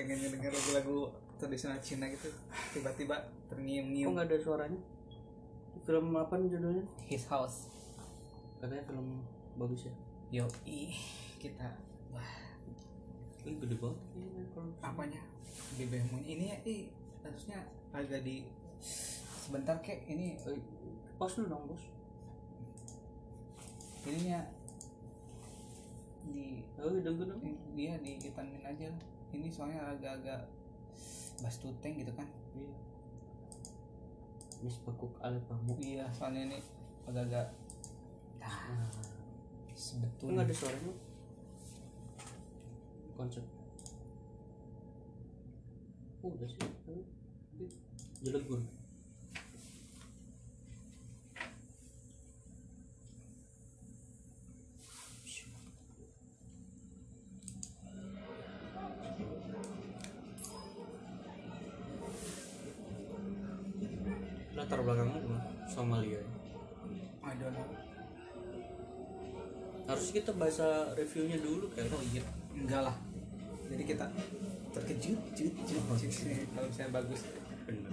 pengen denger lagu-lagu tradisional Cina gitu tiba-tiba kok terngiang-ngiang nggak ada suaranya? Film apa nih judulnya? His house. Katanya film bagus ya. Yo ih kita wah. Ih, gede banget. Kayaknya kalau apanya? Di ini ya ih harusnya agak di sebentar kek. Ini Eh, pos dulu dong bos ininya di oh udah gue dong dia dihitamin aja ini soalnya agak-agak bas tuteng gitu kan? Iya. Miss Bekuk Pamuk iya soalnya ini agak-agak kok sebetulnya nggak ada suaranya? Konsep. Oh, udah sih. Jelek gue harus kita baca reviewnya dulu kan oh iya. Enggak lah. Jadi kita terkejut cut, cut, cut. kalau misalnya bagus bener.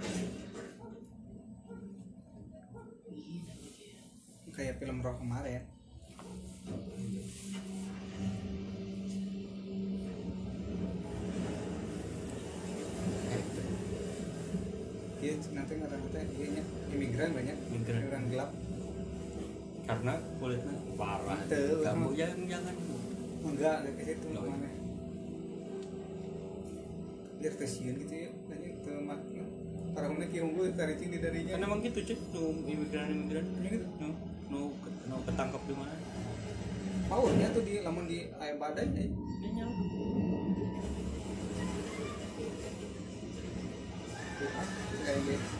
Kayak film rock kemarin. Iya, nanti ngerasa iya nya imigran banyak, imigran. Gelap. Karena kulitnya parah kamu jangan jangan Enggak, enggak ke situ Oh, iya. mana. Biar stasiun gitu ya, banyak itu mak. Para unik yang gue tarik di darinya. kan emang gitu cek nu imigran imigran Iya gitu. nu ke- nu ketangkap di mana Powernya tuh di lamun di air badai ya. ini nyala gitu.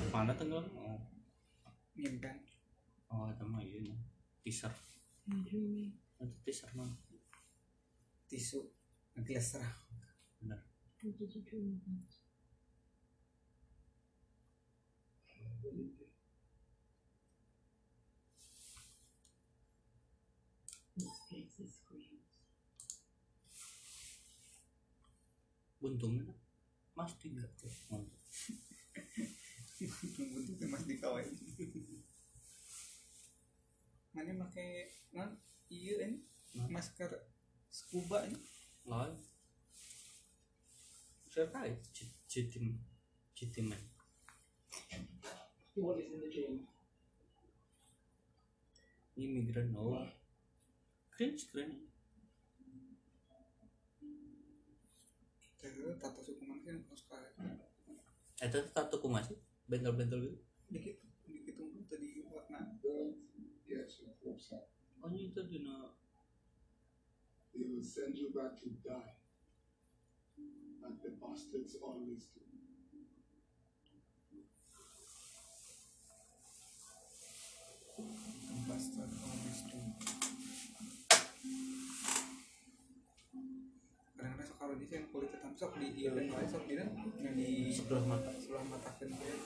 mana tenggelam oh Nyimpen. oh itu mah iya teaser. Itu teaser mah tisu. Ngeglaser benar buntungnya mas tiga oh. bentuknya mas dikawai mana pakai non iya ini Nah. masker scuba ini. Lain siapa ya? Citim citiman What is in the gym? imigran oh sih, keren Terus tato suku mana sih karet eh itu tato kumas sih? Bentel-bentel gitu? Dikit ini tuh dina They will send you back to die. Like the bastards always do. bastard always do kadang-kadang sok kalau di sini kulit hitam sok di dan lain sok di yang di sebelah mata sebelah mata kan kan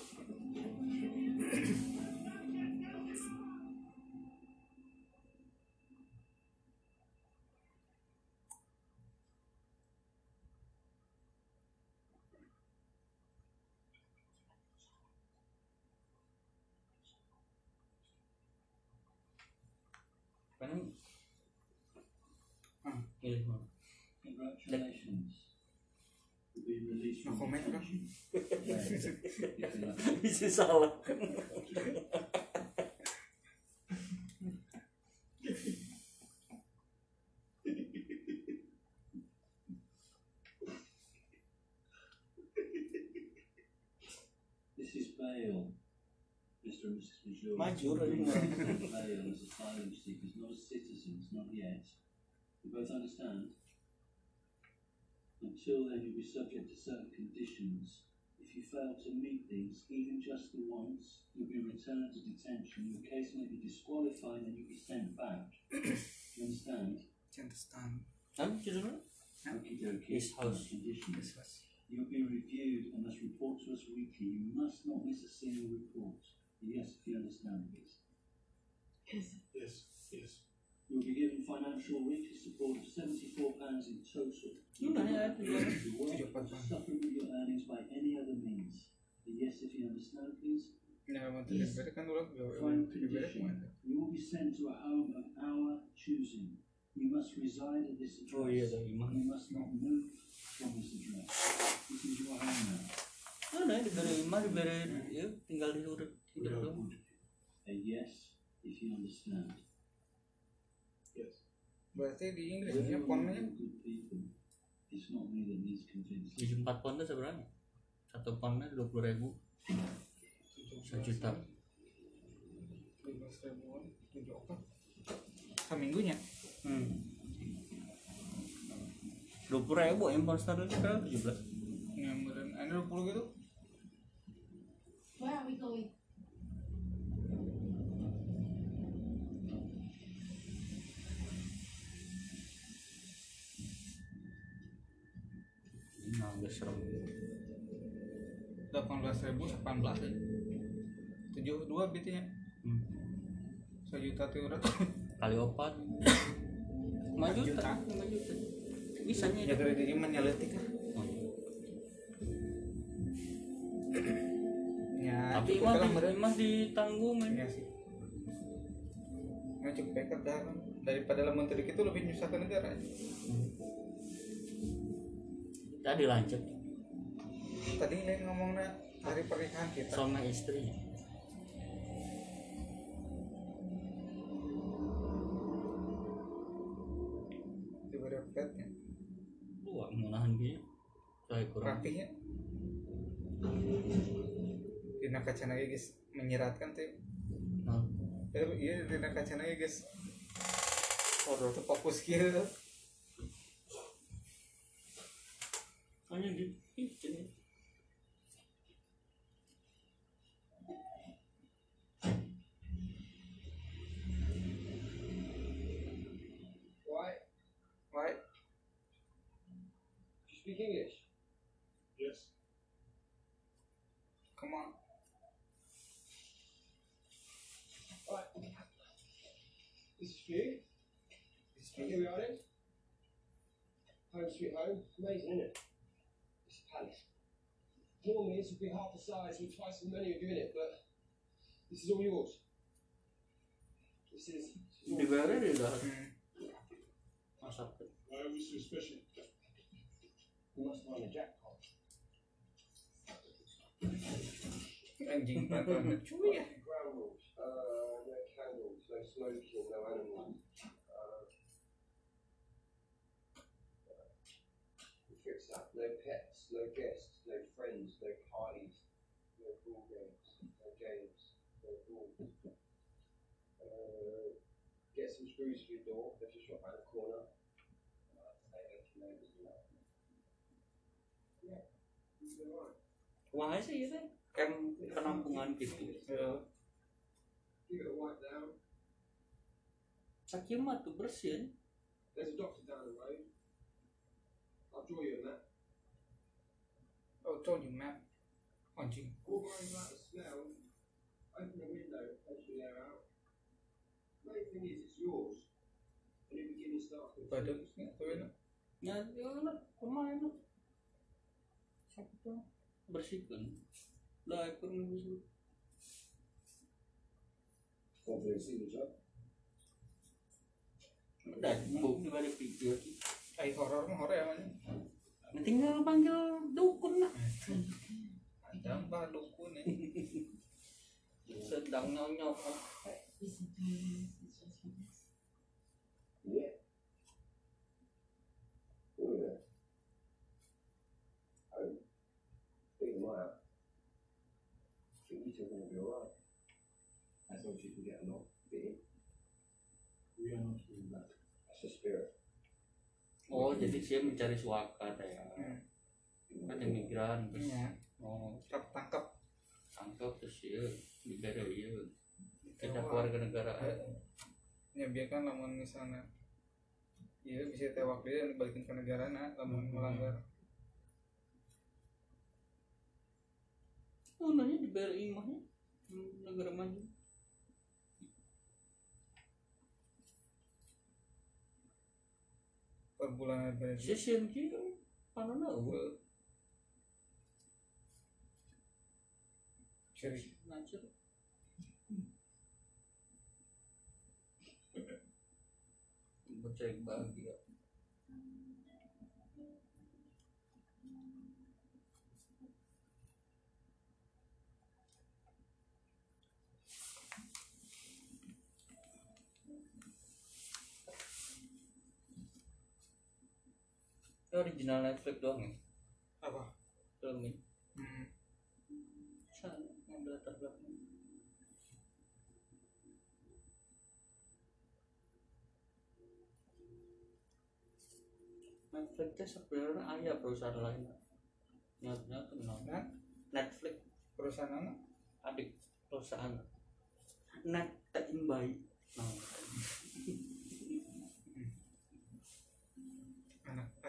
Congratulations. We released from Comment ka? prison salah. This is Bale. Mr. and Mrs. Major. My children. Bail as asylum seekers, not as citizens, not yet. You both understand? Until then, you'll be subject to certain conditions. If you fail to meet these, even just the once, you'll be returned to detention. Your case may be disqualified and you'll be sent back. you understand? cinta stand kan judulnya Okie dokie. His house. Conditions. You'll be reviewed and must report to us weekly. You must not miss a single report. Yes, if you understand this. Yes, yes. You'll be given financial weekly support of £74 in total. Ini mana ya tujuannya? The work Tujuh of pound. suffering things by any other means. A yes if you understand, please. Ya mau tuh bere kan dulu gak Final condition. You will be sent to a home of our choosing. You must reside at this address. Oh iya dari. You must not move from this address. This is your home now. Mana diberi imah diberi ya tinggal di urut hidup dong. A yes if you understand. That needs convincing. Tujuh empat pound tuh seberapa? Satu poundnya dua puluh ribu. Sejuta. lima ribuan tujuh apa? Seminggunya. Hmm. Dua puluh ribu pound sterling sekarang tujuh belas. Yang beren ada dua puluh gitu. Where are we going? Agak serem. Delapan belas ribu, delapan belas ya. Tujuh dua bitnya. Hmm. Sejuta tuh udah. Kali opat. Lima juta. Juta. Lima juta. Bisanya Ya dari diri menyeletik lah. Oh. Ya, Tapi meren. imah ditanggung men. Iya sih. Nggak cukup dah kan. Daripada lamun tadi itu lebih nyusahkan negara. Tadi lanjut Tadi lain ngomongnya hari pernikahan kita. sama istri. Diberi petnya. Dua menahan dia. Saya kurang. Rapihnya. Dina kaca lagi guys menyeratkan tuh. Nah, iya dina kaca lagi guys. Horor tuh fokus kia. Hanya di ini. Right? Right? Do you speak English? Yes. Come on. Right. This is you. Here we are then. Home sweet home. Amazing, isn't it? It's a. Normally this would be half the size with twice as many of you in it, but this is all yours. This is, this is all Dibayarnya di dalam Hmm. masak. Why are we so special? You must find a jackpot. Anjing peraturan cuy ya. Ground rules. Uh, no candles, no smoking, no animals. Uh, we fix that. No pets, no guests, no friends, their parties, their ball games, their games, no balls. Uh, get some screws for your door. They're just right around the corner. Uh, say hello to your neighbours and that. Yeah, you'll be alright. Wah sih itu camp penampungan gitu. Ya, Give it a wipe down. Sakit mah tuh bersih. There's a doctor down the road. I'll draw you a map. Oh, told you map. Anjing. Open the window, push the air out. Main thing is, it's yours. Any beginning starts with Badan nggak tahu ya. Ya, ya lah, kemarin lah. Sakit tuh bersihkan. Lah, ikut bersih. Confident signature. Udah, buk di balik pikir. Ay horor mah horor ya man. Tinggal panggil dukun lah. Ada mbak dukun ya. Sedang nyonyok. Oh, can get along. We are not doing that. That's the spirit. Oh, jadi dia mencari suaka ya. Hmm. Kan yang migran terus. Iya. Oh, Tangkap tangkap. tangkap terus ya diberi ya. Kita keluarga negara. Ya biar kan lamun misalnya Iya bisa tewak dia dan balikin ke negara nah lamun melanggar. Oh, nanya diberi imahnya. Hmm, Negara maju. bulan session kia paano na uwi? Sorry. Natural. Bacay ba? Ini original Netflix doang ya? apa Film ini. hmm. Sana, ngambil latar belakang. Netflix itu sebenarnya ayah perusahaan lain. Nyatanya kenal. Nah? Netflix perusahaan anak adik perusahaan. Net tekin baik. Nah,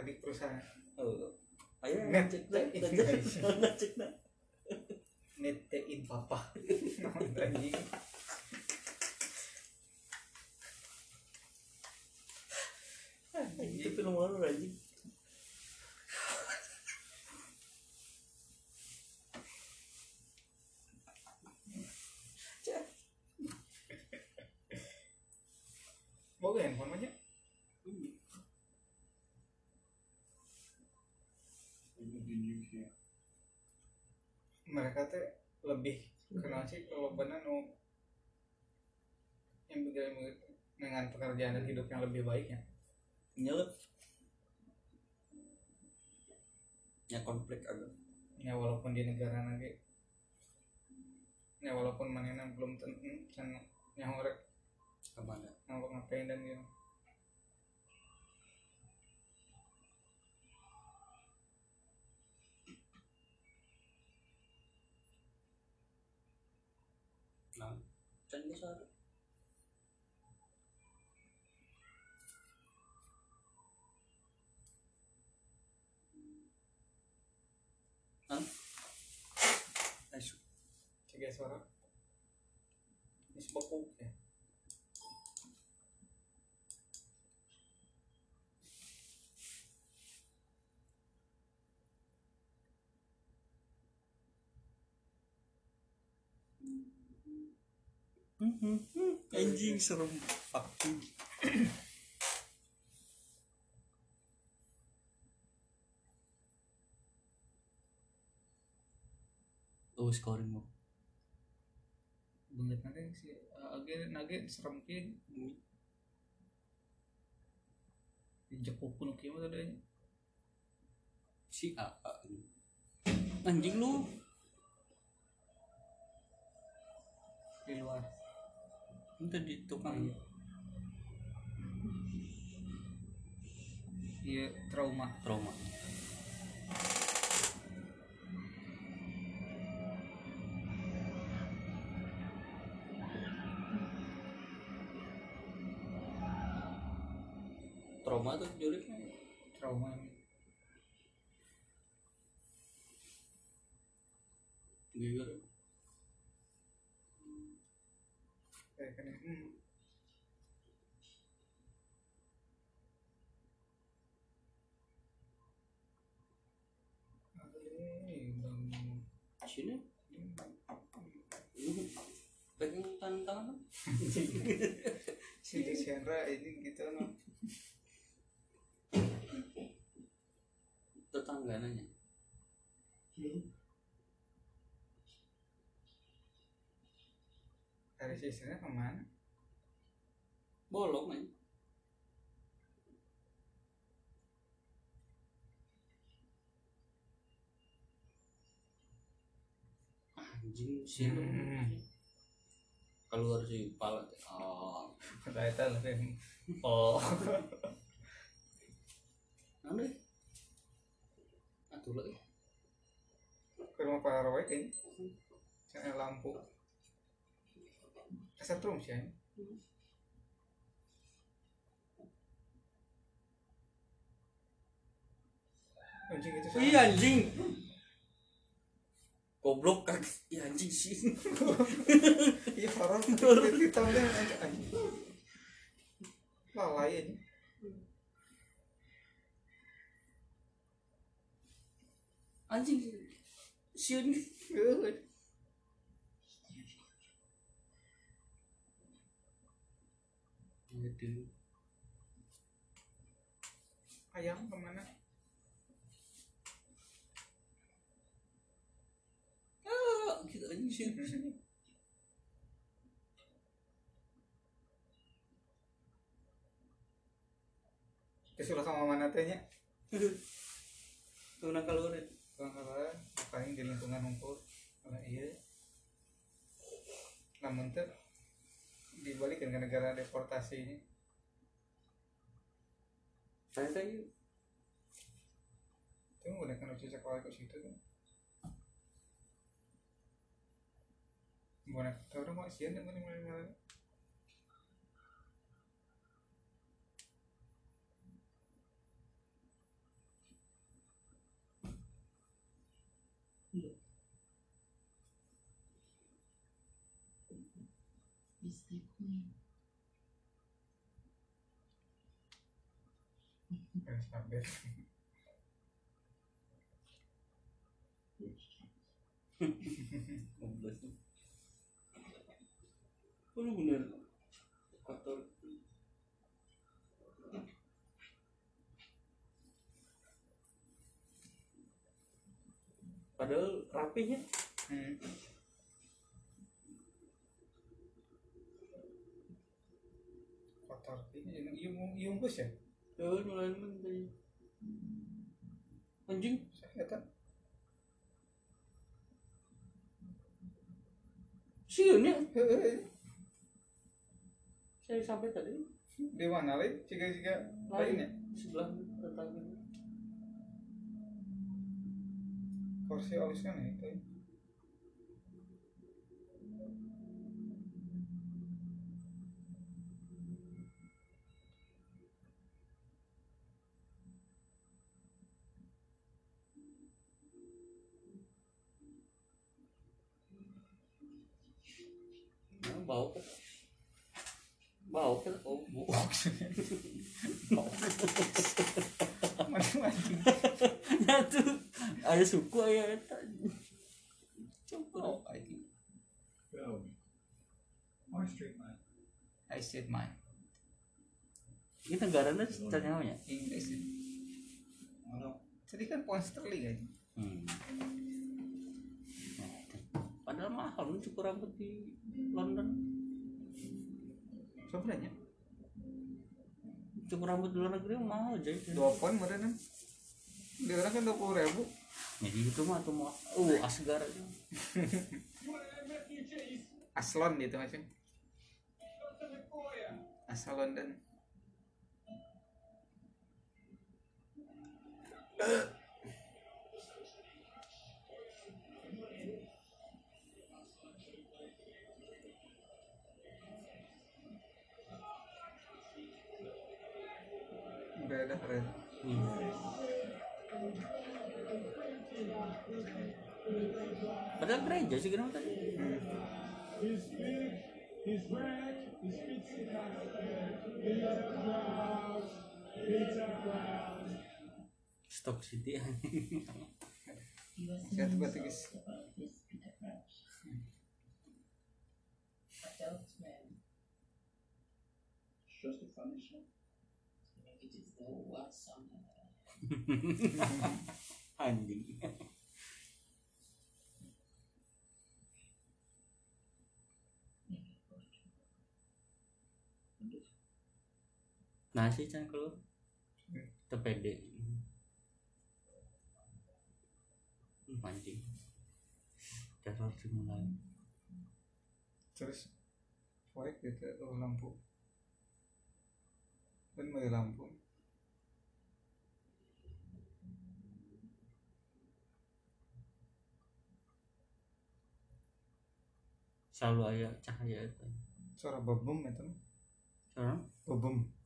adik perusahaan oh. Ayo Net cek dah, Indonesia. cek dah. netein papa anjing Itu film horor anjing. bawa handphone aja It would be nuclear. Mereka teh lebih kenal sih kalau benar nu yang begini dengan pekerjaan dan hidup yang lebih baik ya Nyelep. Ya konflik agak. ya walaupun di negara lagi ya walaupun manena belum tentu can nyahorek Ke mana? ngapa ngapain dan gitu Nah, can besar. Hah? Ayo, cegah suara ini sebeku Anjing serem. Fucking. Oh, scoring mo. Bulat nage si age nage serem ki dijekuk pun kieu mah tadi Si A. A. Anjing lu. di luar Itu di tukang. Iya. iya trauma Trauma. Trauma tuh juriknya. trauma Geger. Kayak kan hmm. Si ini gitu no Tetangga nanya. Dari sisinya ke mana Bolong aja. Anjing sih. Hmm. Keluar sih pala. Oh. Ternyata lebih oh Anu. Atuh lagi. ke rumah Pak Roy kayaknya saya lampu kesetrum sih ya anjing itu Iya anjing. Goblok kan. Iya anjing sih. iya horor kita udah anjing anjing lalai aja Anjing. Siun. Gitu ayam ke mana? Ah gitu aja sih Kesulah sama mana tehnya? Tuh kalau paling di lingkungan hukum nah, iya. Namun tuh dibalikin ke negara deportasinya saya saya itu udah kan udah sekolah ke situ kan Bonek, tau dong mau sian Kabeh. Goblok. Oh, lu bener kotor. Padahal rapihnya Hmm. Kotor. Ini iung iung bus ya? Tuh, mulai tadi. Anjing, Saya siun ya. Saya sampai tadi Di mana lagi? Jika jika lainnya. sebelah tetangga. Kursi halus kan ya itu. Nah, ada suku ya eta. Coba. Oh, I think Well, my street man. I said mine. Ini negaranya ternyata English. ya. Ano? Jadi kan pound sterling aja. Hmm. Padahal mahal lu cukur rambut di London. Sebenarnya Cukur rambut di luar negeri mahal aja. dua pound meren kan. Di orang kan dua puluh ribu. Jadi itu mah tuh mah. Uh, asgar aja. Aslon gitu macam. Asal London. Beda keren. Hmm. Padahal gereja sih kenapa tadi? He's big, he's red, he speaks Nasi can keluar. Tepede. Hmm, Anjing. Teror dimulai. Terus proyek gitu oh, lampu. Dan mulai lampu. Selalu ada cahaya itu. Suara bebum itu. Sekarang? Bebum.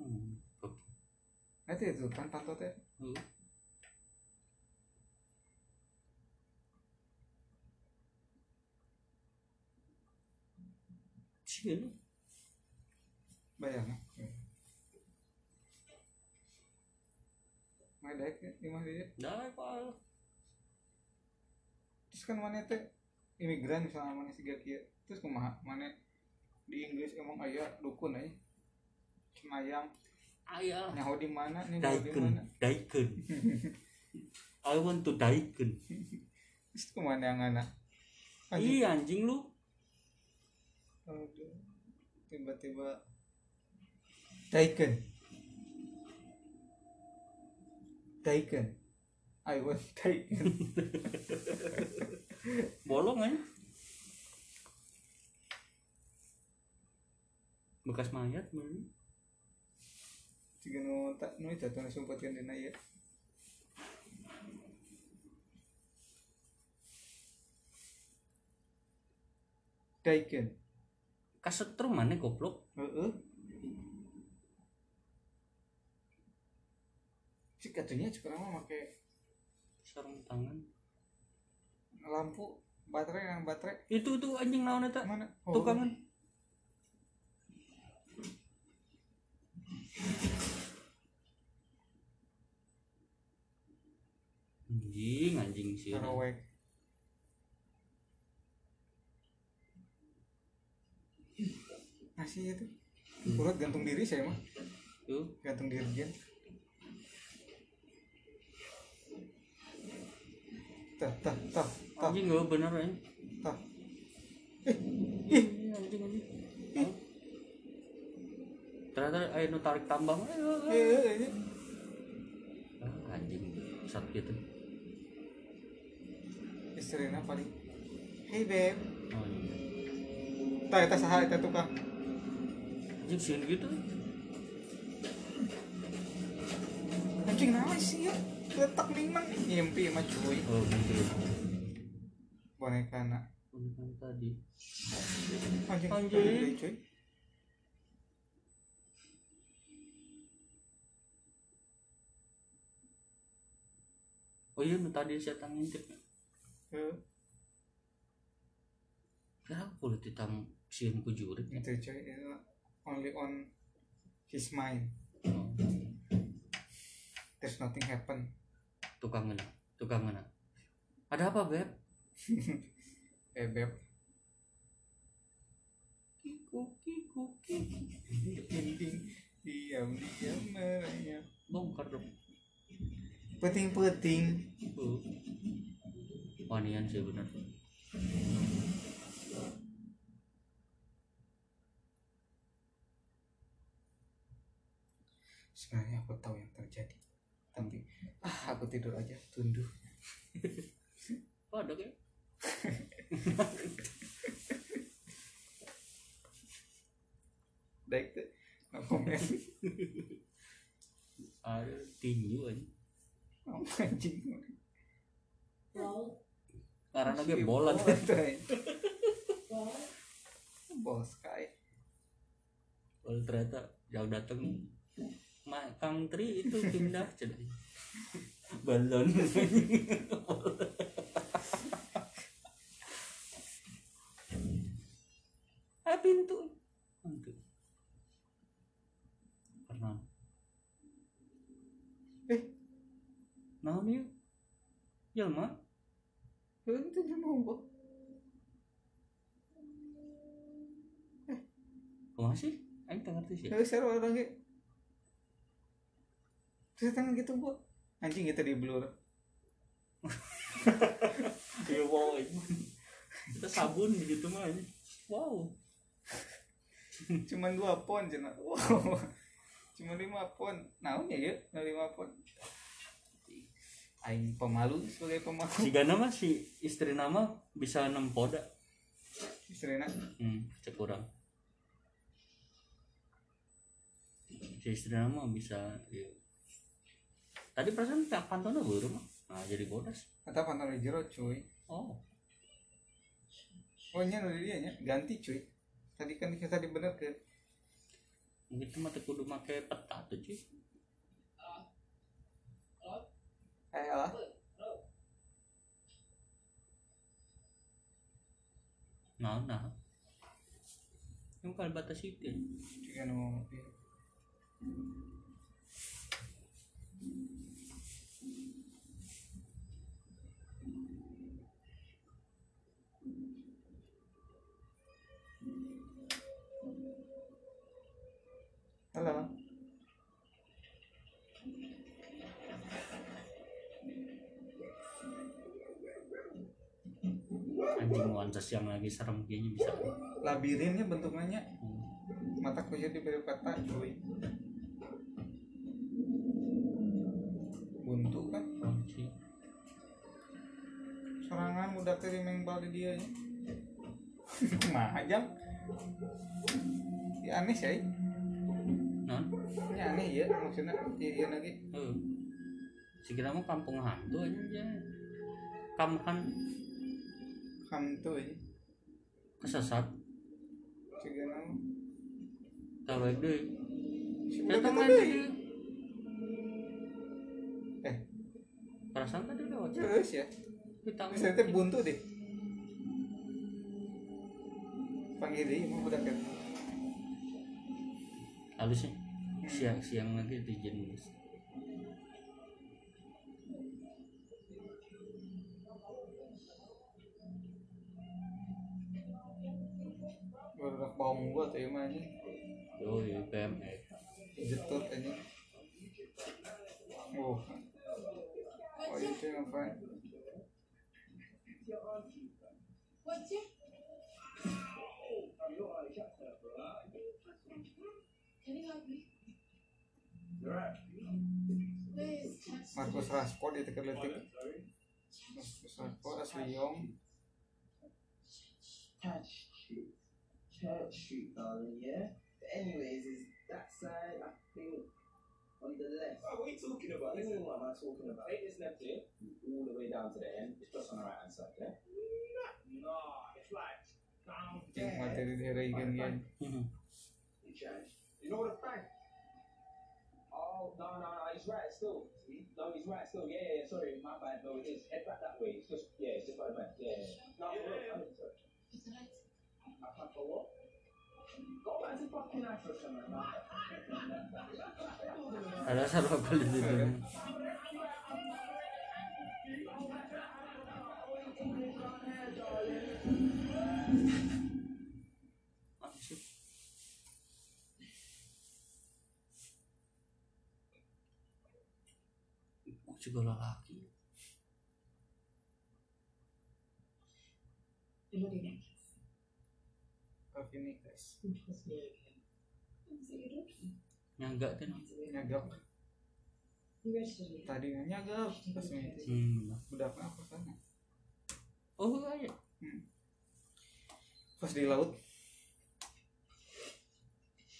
Hmm. beb- Nah, itu kan pantotnya. Hmm. Sini. Bayang. Ada ya, di mana dia? Dah, Pak. Terus kan mana teh imigran misalnya mana sih kia terus kumaha mana di Inggris emang ayah dukun aja Cenayang ayah nyaho di mana nih? Daiken mana? Daiken. I want to daiken. Terus ke mana yang anak? Iya anjing lu. Tiba-tiba. Daiken. Daiken. I want Daiken. Bolong aja bekas mayat bener. Jika nu tak nu itu tuh sumpatkan dina ya. Daiken kasetrum mana goblok. Heeh. Si katanya sekarang mah pakai sarung tangan. Lampu baterai yang baterai. Itu tuh anjing naon eta mana? Oh, tukangan anjing anjing sih Taraweh. Nasi itu. Urat gantung diri saya mah. tuh Gantung diri dia. Tah, tah, tah, tah, anjing gak bener ya tah. Eh, ih, anjing anjing Hah? ternyata ayo tarik tambang ayo eh, eh, eh. ah, anjing saat gitu Istrinya paling. Hey beb, oh, iya. tah eta saha eta tukang. anjing sih gitu Anjing naon sih ya? Letak limang ngimpi mah cuy. oh gitu Boneka na. Bukan tadi Anjing. Anjing. Cuy. oh iya tadi saya ngintip Eh, kenapa kudu ditang sieun ku jurit Itu cuy, itu only on his mind. oh, There's nothing happen. tukang ngena tukang ngena ada apa beb Eh beb, kiku kiku kiku dinding diam diam merayap. bongkar dong Peting peting. uh. Wanian sih bener Sebenarnya aku tahu yang terjadi, tapi ah aku tidur aja tunduh. oh, ada kayak Baik tuh, nggak komen. ada tinju aja Oh, anjing. Well, karena lagi bola. Bol sky. kalau ternyata yang datang Kang Tri itu pindah cina balon ah pintu pintu karena Eh. naon yuk jelma Itu itu dia mau gua. ke mana sih Aing tak ngerti sih Nggak share orang kayak. Terus tangan gitu gua. Anjing kita di blur. Iya wow Kita sabun gitu mah ini. Wow Wow. Cuma lima pon. Naonnya ya? Nah, lima pon. Aing pemalu sebagai pemalu. Si Gana mah si istri nama bisa nempoda Istrina. Hmm, cek kurang Si istri nama bisa iya. Tadi perasaan tak pantona baru mah Nah jadi bodas Atau pantau di jero cuy. Oh Oh nya dari dia nya ganti cuy. Tadi kan kita tadi bener ke Mungkin mah kudu make peta tuh cuy. Eh lah. Nah nah Yang kalau batas itu Jika halo anjing wances yang lagi serem kayaknya bisa. Labirinnya bentuknya Hmm. mata kucing diberi peta cuy. Buntu kan? Kunci. Serangan udah kirim bal di dia nya nah aja ya aneh sih ya aneh ya maksudnya iya iya lagi. Eh sekira mau kampung hantu aja aja kamu kan tuh aja kesesat. Juga nama tahu deh tadi deh eh. Perasaan tadi lewat terus ya? Kita bisa teh buntu deh. Panggil dia mau budak kan halusnya siang siang lagi di jenis budak bawang gua tuh mah aja oh iya PME jetut aja oh. Oh itu ngapain Marcus Rashford itu keletik Marcus Rashford asli Yong Church Street. Church Street, darling, yeah? But anyways, is that side, I think, on the left. Oh, what are you talking about? This is what am I talking about? Ain't this left here? All the way down to the end. It's just on the right hand side, yeah? No, it's like down yang materi diharikan kan You change. You know the fact? Oh, no, no, no, he's right still. See? No, he's right still. Yeah, yeah, yeah, sorry, my bad. No, it is. Head back that way. It's just, yeah, it's just like that. Yeah, yeah. No, for real, 100%. Is that? I can't for what? Go back to fucking Africa, man. ada sarwa kali di sini Apa your daughter? nyagak kan? Me. tadi nyagap pas ini hmm. budak apa sana oh iya. Pas di laut.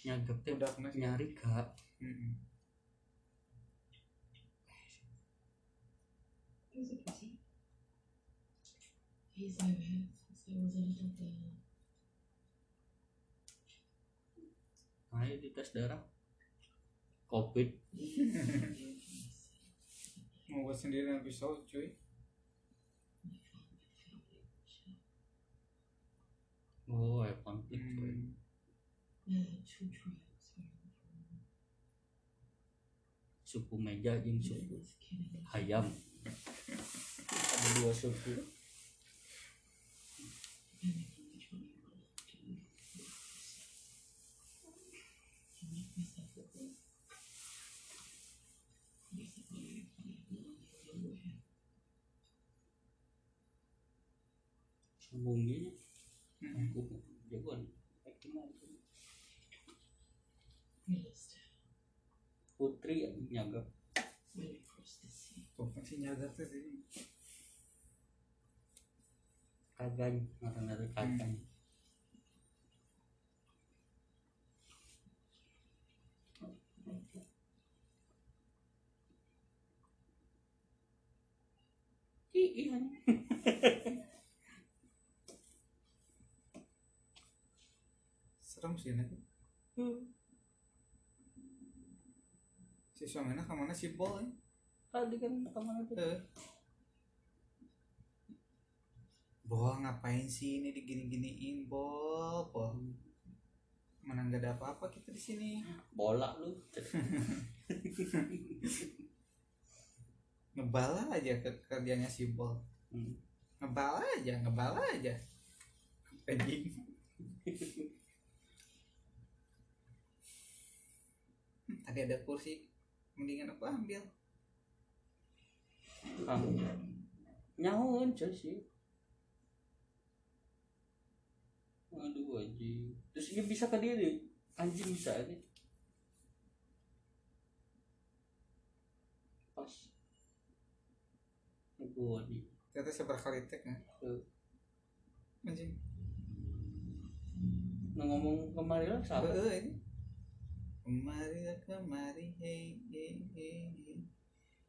Nyagak teh sih. nyari kak Was a little girl. ayo dites darah covid mau buat sendiri dengan pisau cuy oh ya konflik. Hmm. Tribes. suku meja jeung suku It's killing us. ayam ada dua suku Anything which one you want to do. To make myself look good. Basically, sambung gini Mm-mm. aku jagoan Ekmal. realist. putri yang nyagap When we cross the sea. tuh masih nyagap tuh sih kagak ngaran dari kagak iya serem sih nanti si suaminya ke mana si bol ya tadi kan ke mana tuh Eh. Bol ngapain sih ini digini-giniin bol bol mana nggak ada apa-apa kita di sini. Bola lu. Ngebala aja ke kerjanya si bol Hmm. ngebala aja ngebala aja. Anjing. Tadi ada kursi mendingan aku ambil Kang nyahun coy sih. Aduh anjing. Terus ini bisa ke dia deh anjing bisa aja. Pas. Aku anjing. Ternyata seberapa kali tek kan Tuh. anjing. Nah, ngomong kemarin lah sahabat ini. Kemari kemari hei hei hei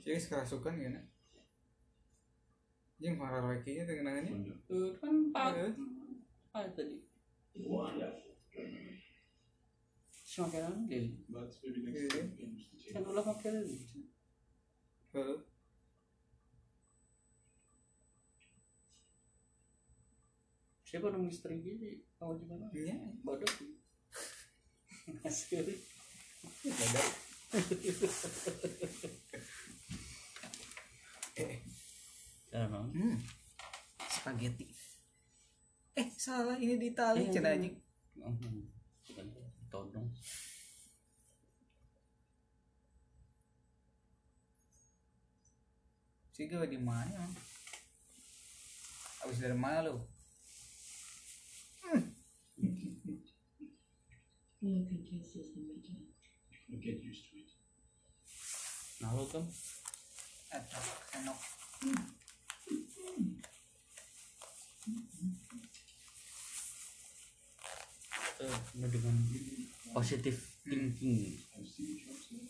jadi kerasukan ya nak Jeng marah lagi nya dengan ini. Tuh, kan pak Iya. apa tadi. Can use the kan ulah pakai lagi. Heeh. siapa dong misteri gini? Kamu gimana Iya. bodoh sih asli Eh, Jangan hmm. Spaghetti. Eh, salah ini di Itali Eh, anjing. todong Si gue di mana? Habis dari mana lu? All I can taste is the metal. You'll get used to it. nah lo kan Atau enok. eh, ini dengan positif thinking I've seen jobs there.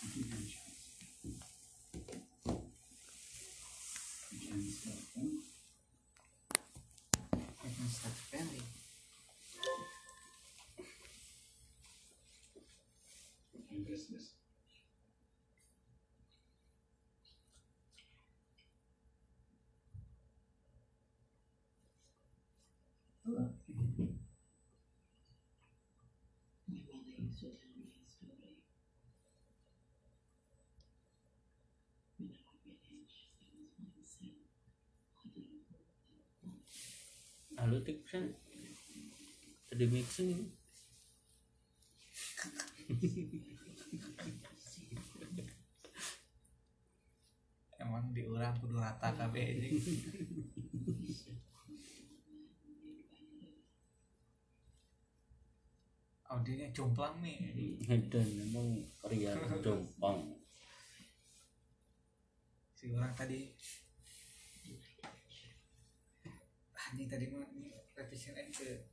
You give it a chance. You can start them. I can start spending. Invest this. My mother used to tell me a story. When I was village, there was one son. I didn't know that lo tik kan tadi mixing Emang diurang kudu rata kabeh anjing. Audionya jomplang nih. dan memang Rian Jompang Si orang tadi anjing tadi mah revisi aja ke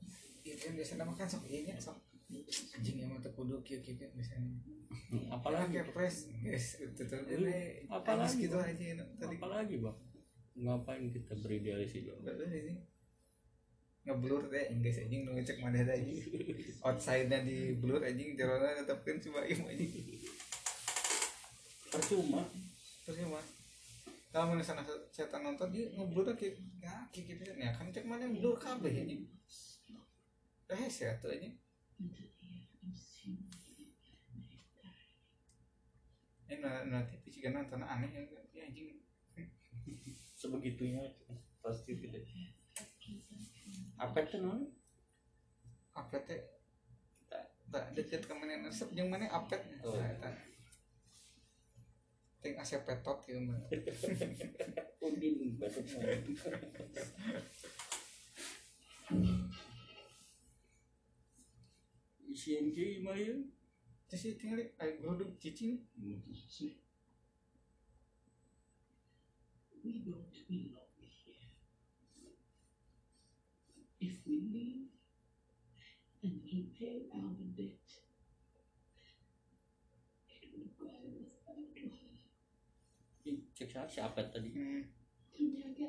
Iya kan biasanya makan sok iya nya, sok anjing yang mah teu kudu kieu kieu kieu misalnya apalagi pakai press guys Lu, jadi apalagi, gitu aja tadi. Apalagi bang? Ngapain kita beridealis itu Bagus ini ngeblur teh Inggris anjing nu ngecek mana anjing outside nya di blur anjing jorona tetepkeun coba ieu anjing. Percuma. Mas kalau mana sana setan nonton dia ngeblur kayak ya kayak gitu. Ya kan cek mana blur kabeh anjing. Rehes ya tuh anjing until the end I'm soon ini na TV juga nonton aneh yang ya, anjing. Sebegitunya pasti tidak. Apa itu non apa teh tak deket ke mana? Resep yang mana? Apet Oh. Nah, ting asep petot gitu mah udin batuk isian ki mah ya terus sih tinggal ayo geruduk cicing What does it say? We won't be long here. If we leave and repay our debt, it will go us out to her. Ih, cek siapa siapa tadi hmm. Penjaga.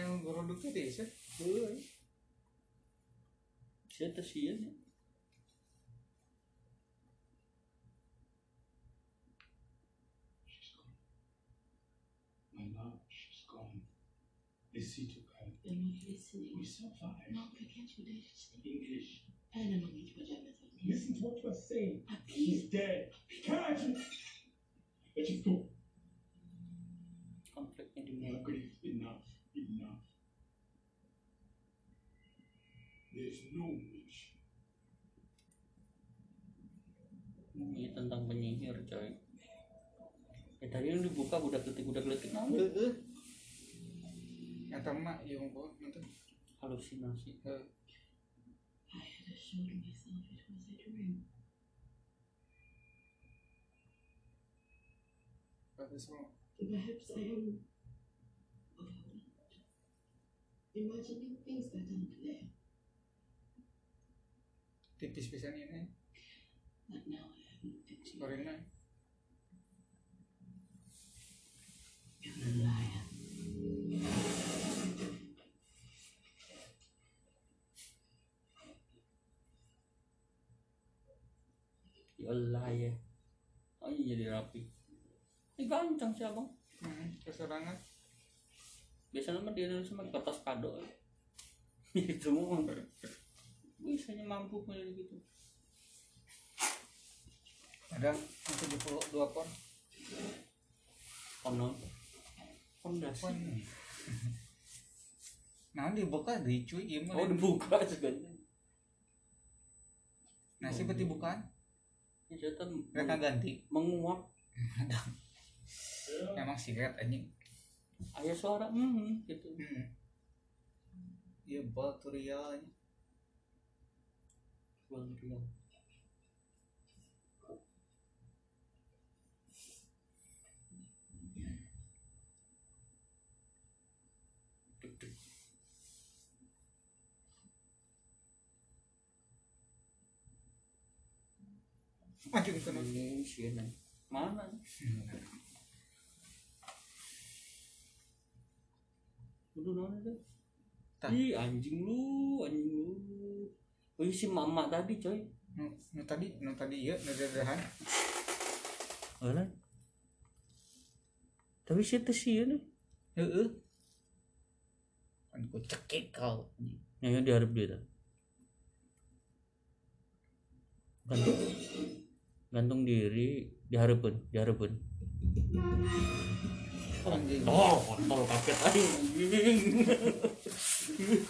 Yang produk teh sih Heuh. Saya teh sieun ya. She's gone. My love, she's gone. Listen to her. You're not listening. We survived. No, I can't you dare to stay. English. And I'm going to pajamas on this. Listen to what you're saying. Ah, She's please. dead. Can't you? Let it go. Konfliknya di mana? Margaret, enough. Enough. There's no witch. Ini tentang penyihir coy. Ya tadi yang dibuka budak letik budak letik naon? heeh eta mah ieu mah nanti Halusinasi. Heuh. I had assured myself it was a dream. Tapi semua Perhaps I am Imagining things that aren't there. tipis pisan ini But now I have looked into you. korina You're a liar. Ya Allah ya. Oh iya jadi rapi. Ini ganteng sih abang. hmm, keserangan Biasanya mah di Indonesia mah kertas kado. Itu mah. Bisanya mampu punya gitu. ada nanti di pulau dua pon Konon. Fondasi. nah dibuka di cuy mah Oh dibuka segala. nasi berarti bukan ternyata mereka ganti menguap. emang sigaret anjing Ayah suara hmm gitu. hmm. iya Rian. Deg-deg. anjing kena Ini. Mana? nona tuh. Tah. Ih anjing lu, anjing lu. Oh iya si mama tadi coy. nu, nu tadi nu tadi iya nu dadahan Alah. Tapi si teh sieun nih. heeh kan ku cekik kau Yang diharap dia tuh. Gantung, gantung diri, diharapkan, diharapkan. Anjing Oh, kontol kaget anjing.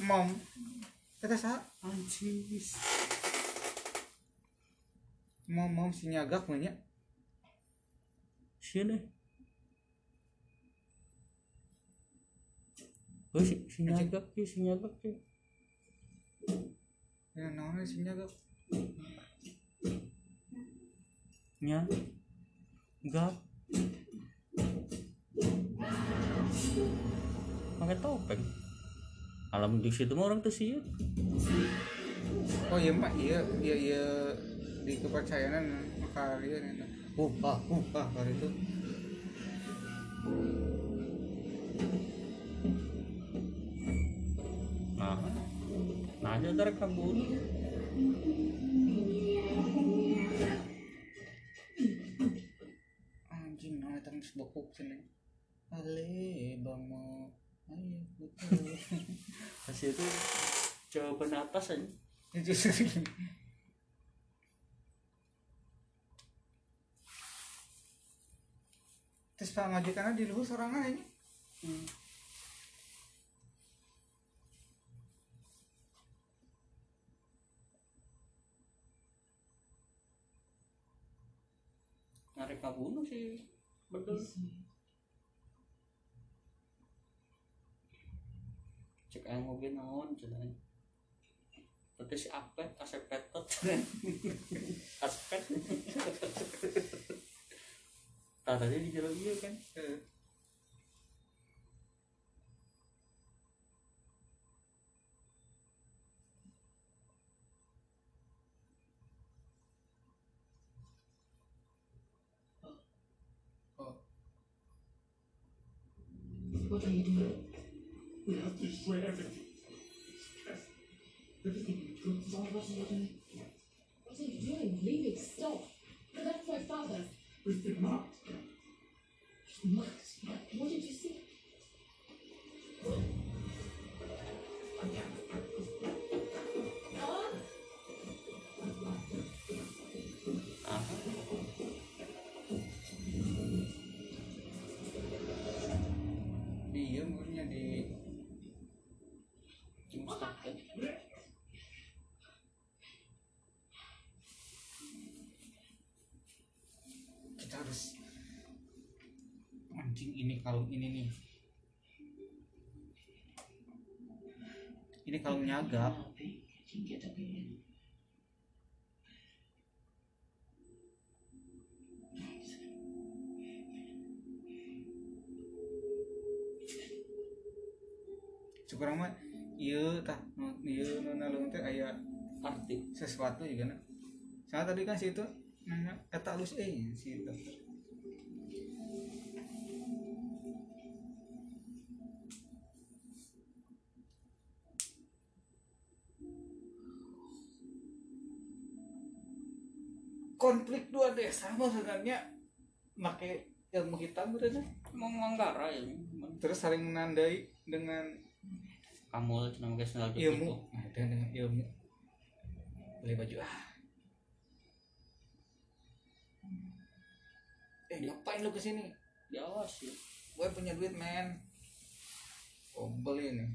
mom kita sa Anjing. mom mom si nyagak mah nya Sini. Oh, si, si nyagak sih, si nyagak sih. ya naon si nyagak Nya. Pakai topeng. Alam di situ mah orang tuh sih. oh iya mak iya iya iya di kepercayaan maka dia nih upah upah hari itu Nah. Nah, aja ntar kabur. anjing nah itu geus bokuk cenah ale bang mau ayo betul Kasih itu jawaban atas aja. Terus pak majikannya di luhur sorangan ini Hmm. Narik kabunuh sih. Betul. Cek aing moge naon cenah. Tapi si apet, asep petot. Aspet. Tadi di jalan iya kan. What are you doing? We have to destroy everything. Yes. Everything we put is all of us in the. What are you doing? Leave it. Stop. But that's my father. We've been marked. Marked. What did you see? Anjing ini kalung ini nih ini kalung here. sekurang mah iya tah iya nu nalung teh aya Arti. sesuatu juga nah saya tadi kan situ nanya eta lus eh si dokter desa mah sebenarnya. Make ilmu hitam berarti Mau manggara ya. terus saling menandai dengan Kamu senang guys ilmu. nah, dengan ilmu. Beli baju. Ah. Eh ngapain lu ke sini? Ya awas ya. gue punya duit men. Oh beli nih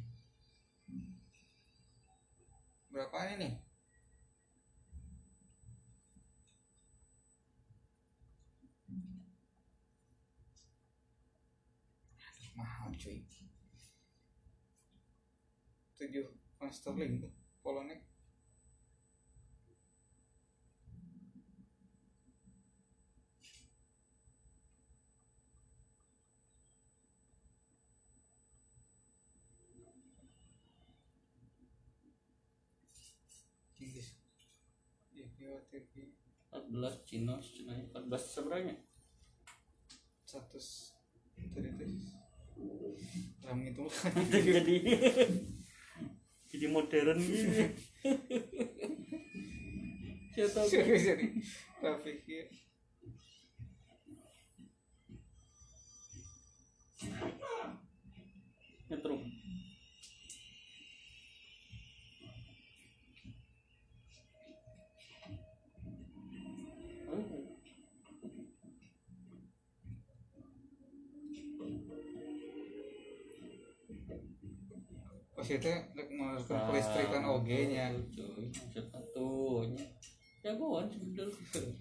berapa ini? nih mahal cuy. Tujuh pound sterling tuh polonek Inggris. Ya TV 14 Cina, Cina 14 seberanya. satu tadi tadi ram itu jadi jadi modern gitu. Saya tahu. jadi pikir Nyetrum. Itu rek melakukan kelistrikan oge nya Cuy, siapa tuh? Jagoan sebenernya.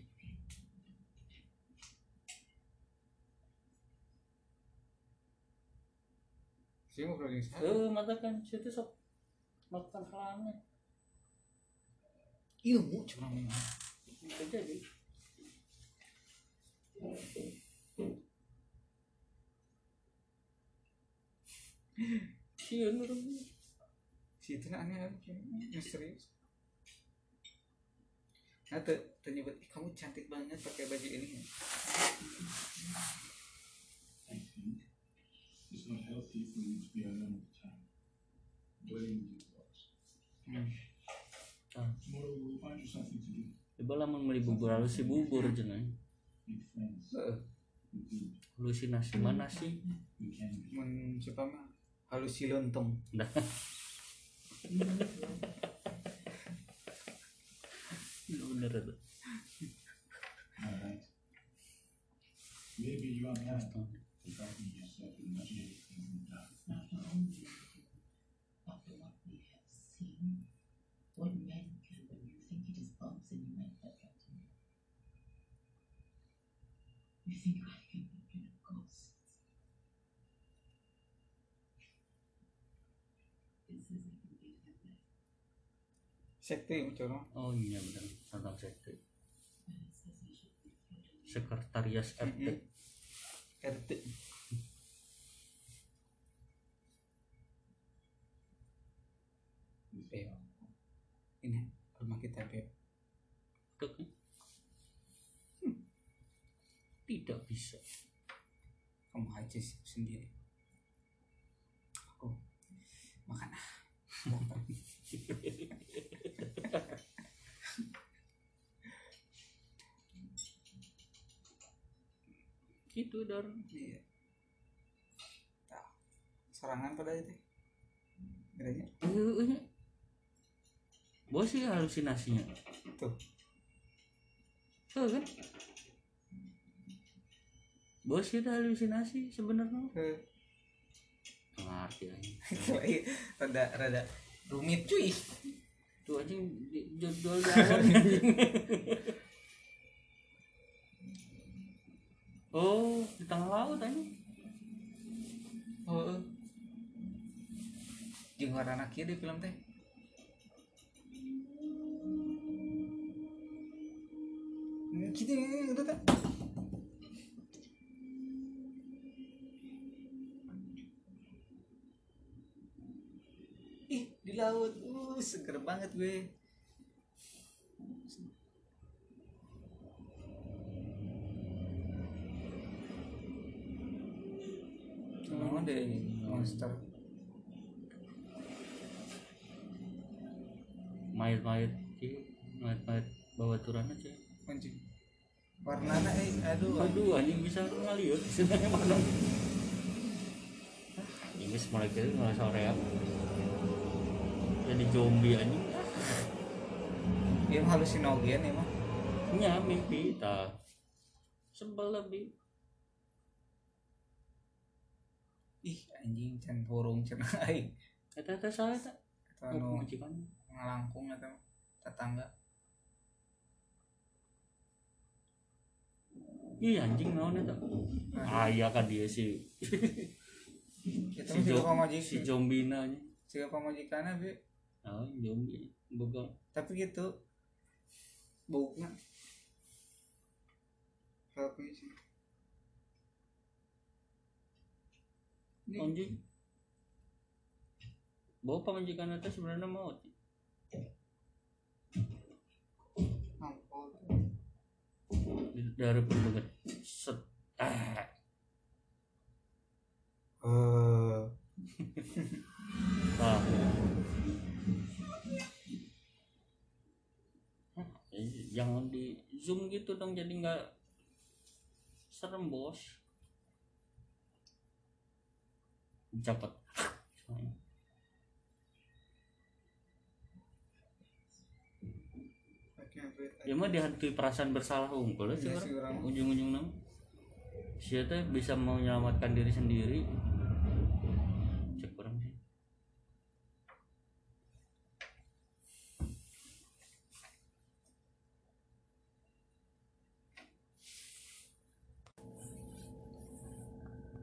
sih mau produksi sana Eh, mata kan situ sok makan halangnya. ilmu cuma memang Bisa jadi. Iya, nurun. Si itu aneh misterius nah tuh tuh nyebut "Ih, kamu cantik banget pakai baju ini I think it's not healthy for you to be alone all the time. Dwelling with your thoughts. hmm. Tomorrow you will find you something to do. Coba lah membeli bubur halus si bubur you. Halusinasi mana sih? Men siapa mah halusi lontong ነው sekte macam Oh iya benar tentang sekte. be floating in Sekretariat RT. RT Beb. ini rumah kita beb Tuh. Hmm. Tidak bisa. kamu aja sih sendiri aku makan ah gitu dor. Iya. Tah, serangan pada itu. Eh, bos sih halusinasinya. Tuh. Tuh kan? Bos itu halusinasi sebenarnya. Ngerti aja rada rada rumit cuy. Tuh aja judul jalan anjing. Oh di tengah laut aja. Oh jeung warna kieu di film teh. Gitu itu teh. Ih di laut. Uh seger banget gue Oh, deh monster mayat-mayat sih mayat-mayat bawa turan aja anjing. Warnanya eh aduh aduh anjing. bisa ngaliut. Sebenarnya mana ini mulai kira mulai sore ya. Jadi zombie anjing. Yang halusinogen ya mah nya mimpi tak sebel lebih ih anjing can burung can aing. Kata kata saya tak atau anu majikan. ngalangkung atau tetangga. Iya anjing naon eta. Ayah kan dia si kita si, jo, si zombina nya juga pamajikannya be oh zombie boga. Tapi gitu. Baunya. Tapi sih anjing. Bawa pamajikan itu sebenarnya Ampun. dari pendekat set. Ah Eh, ah. Hah, eh, jangan di zoom gitu dong jadi nggak serem bos berita. ya mah dihantui perasaan bersalah unggul Iya sih sih, orang. ujung-ujungnya si teh bisa menyelamatkan diri sendiri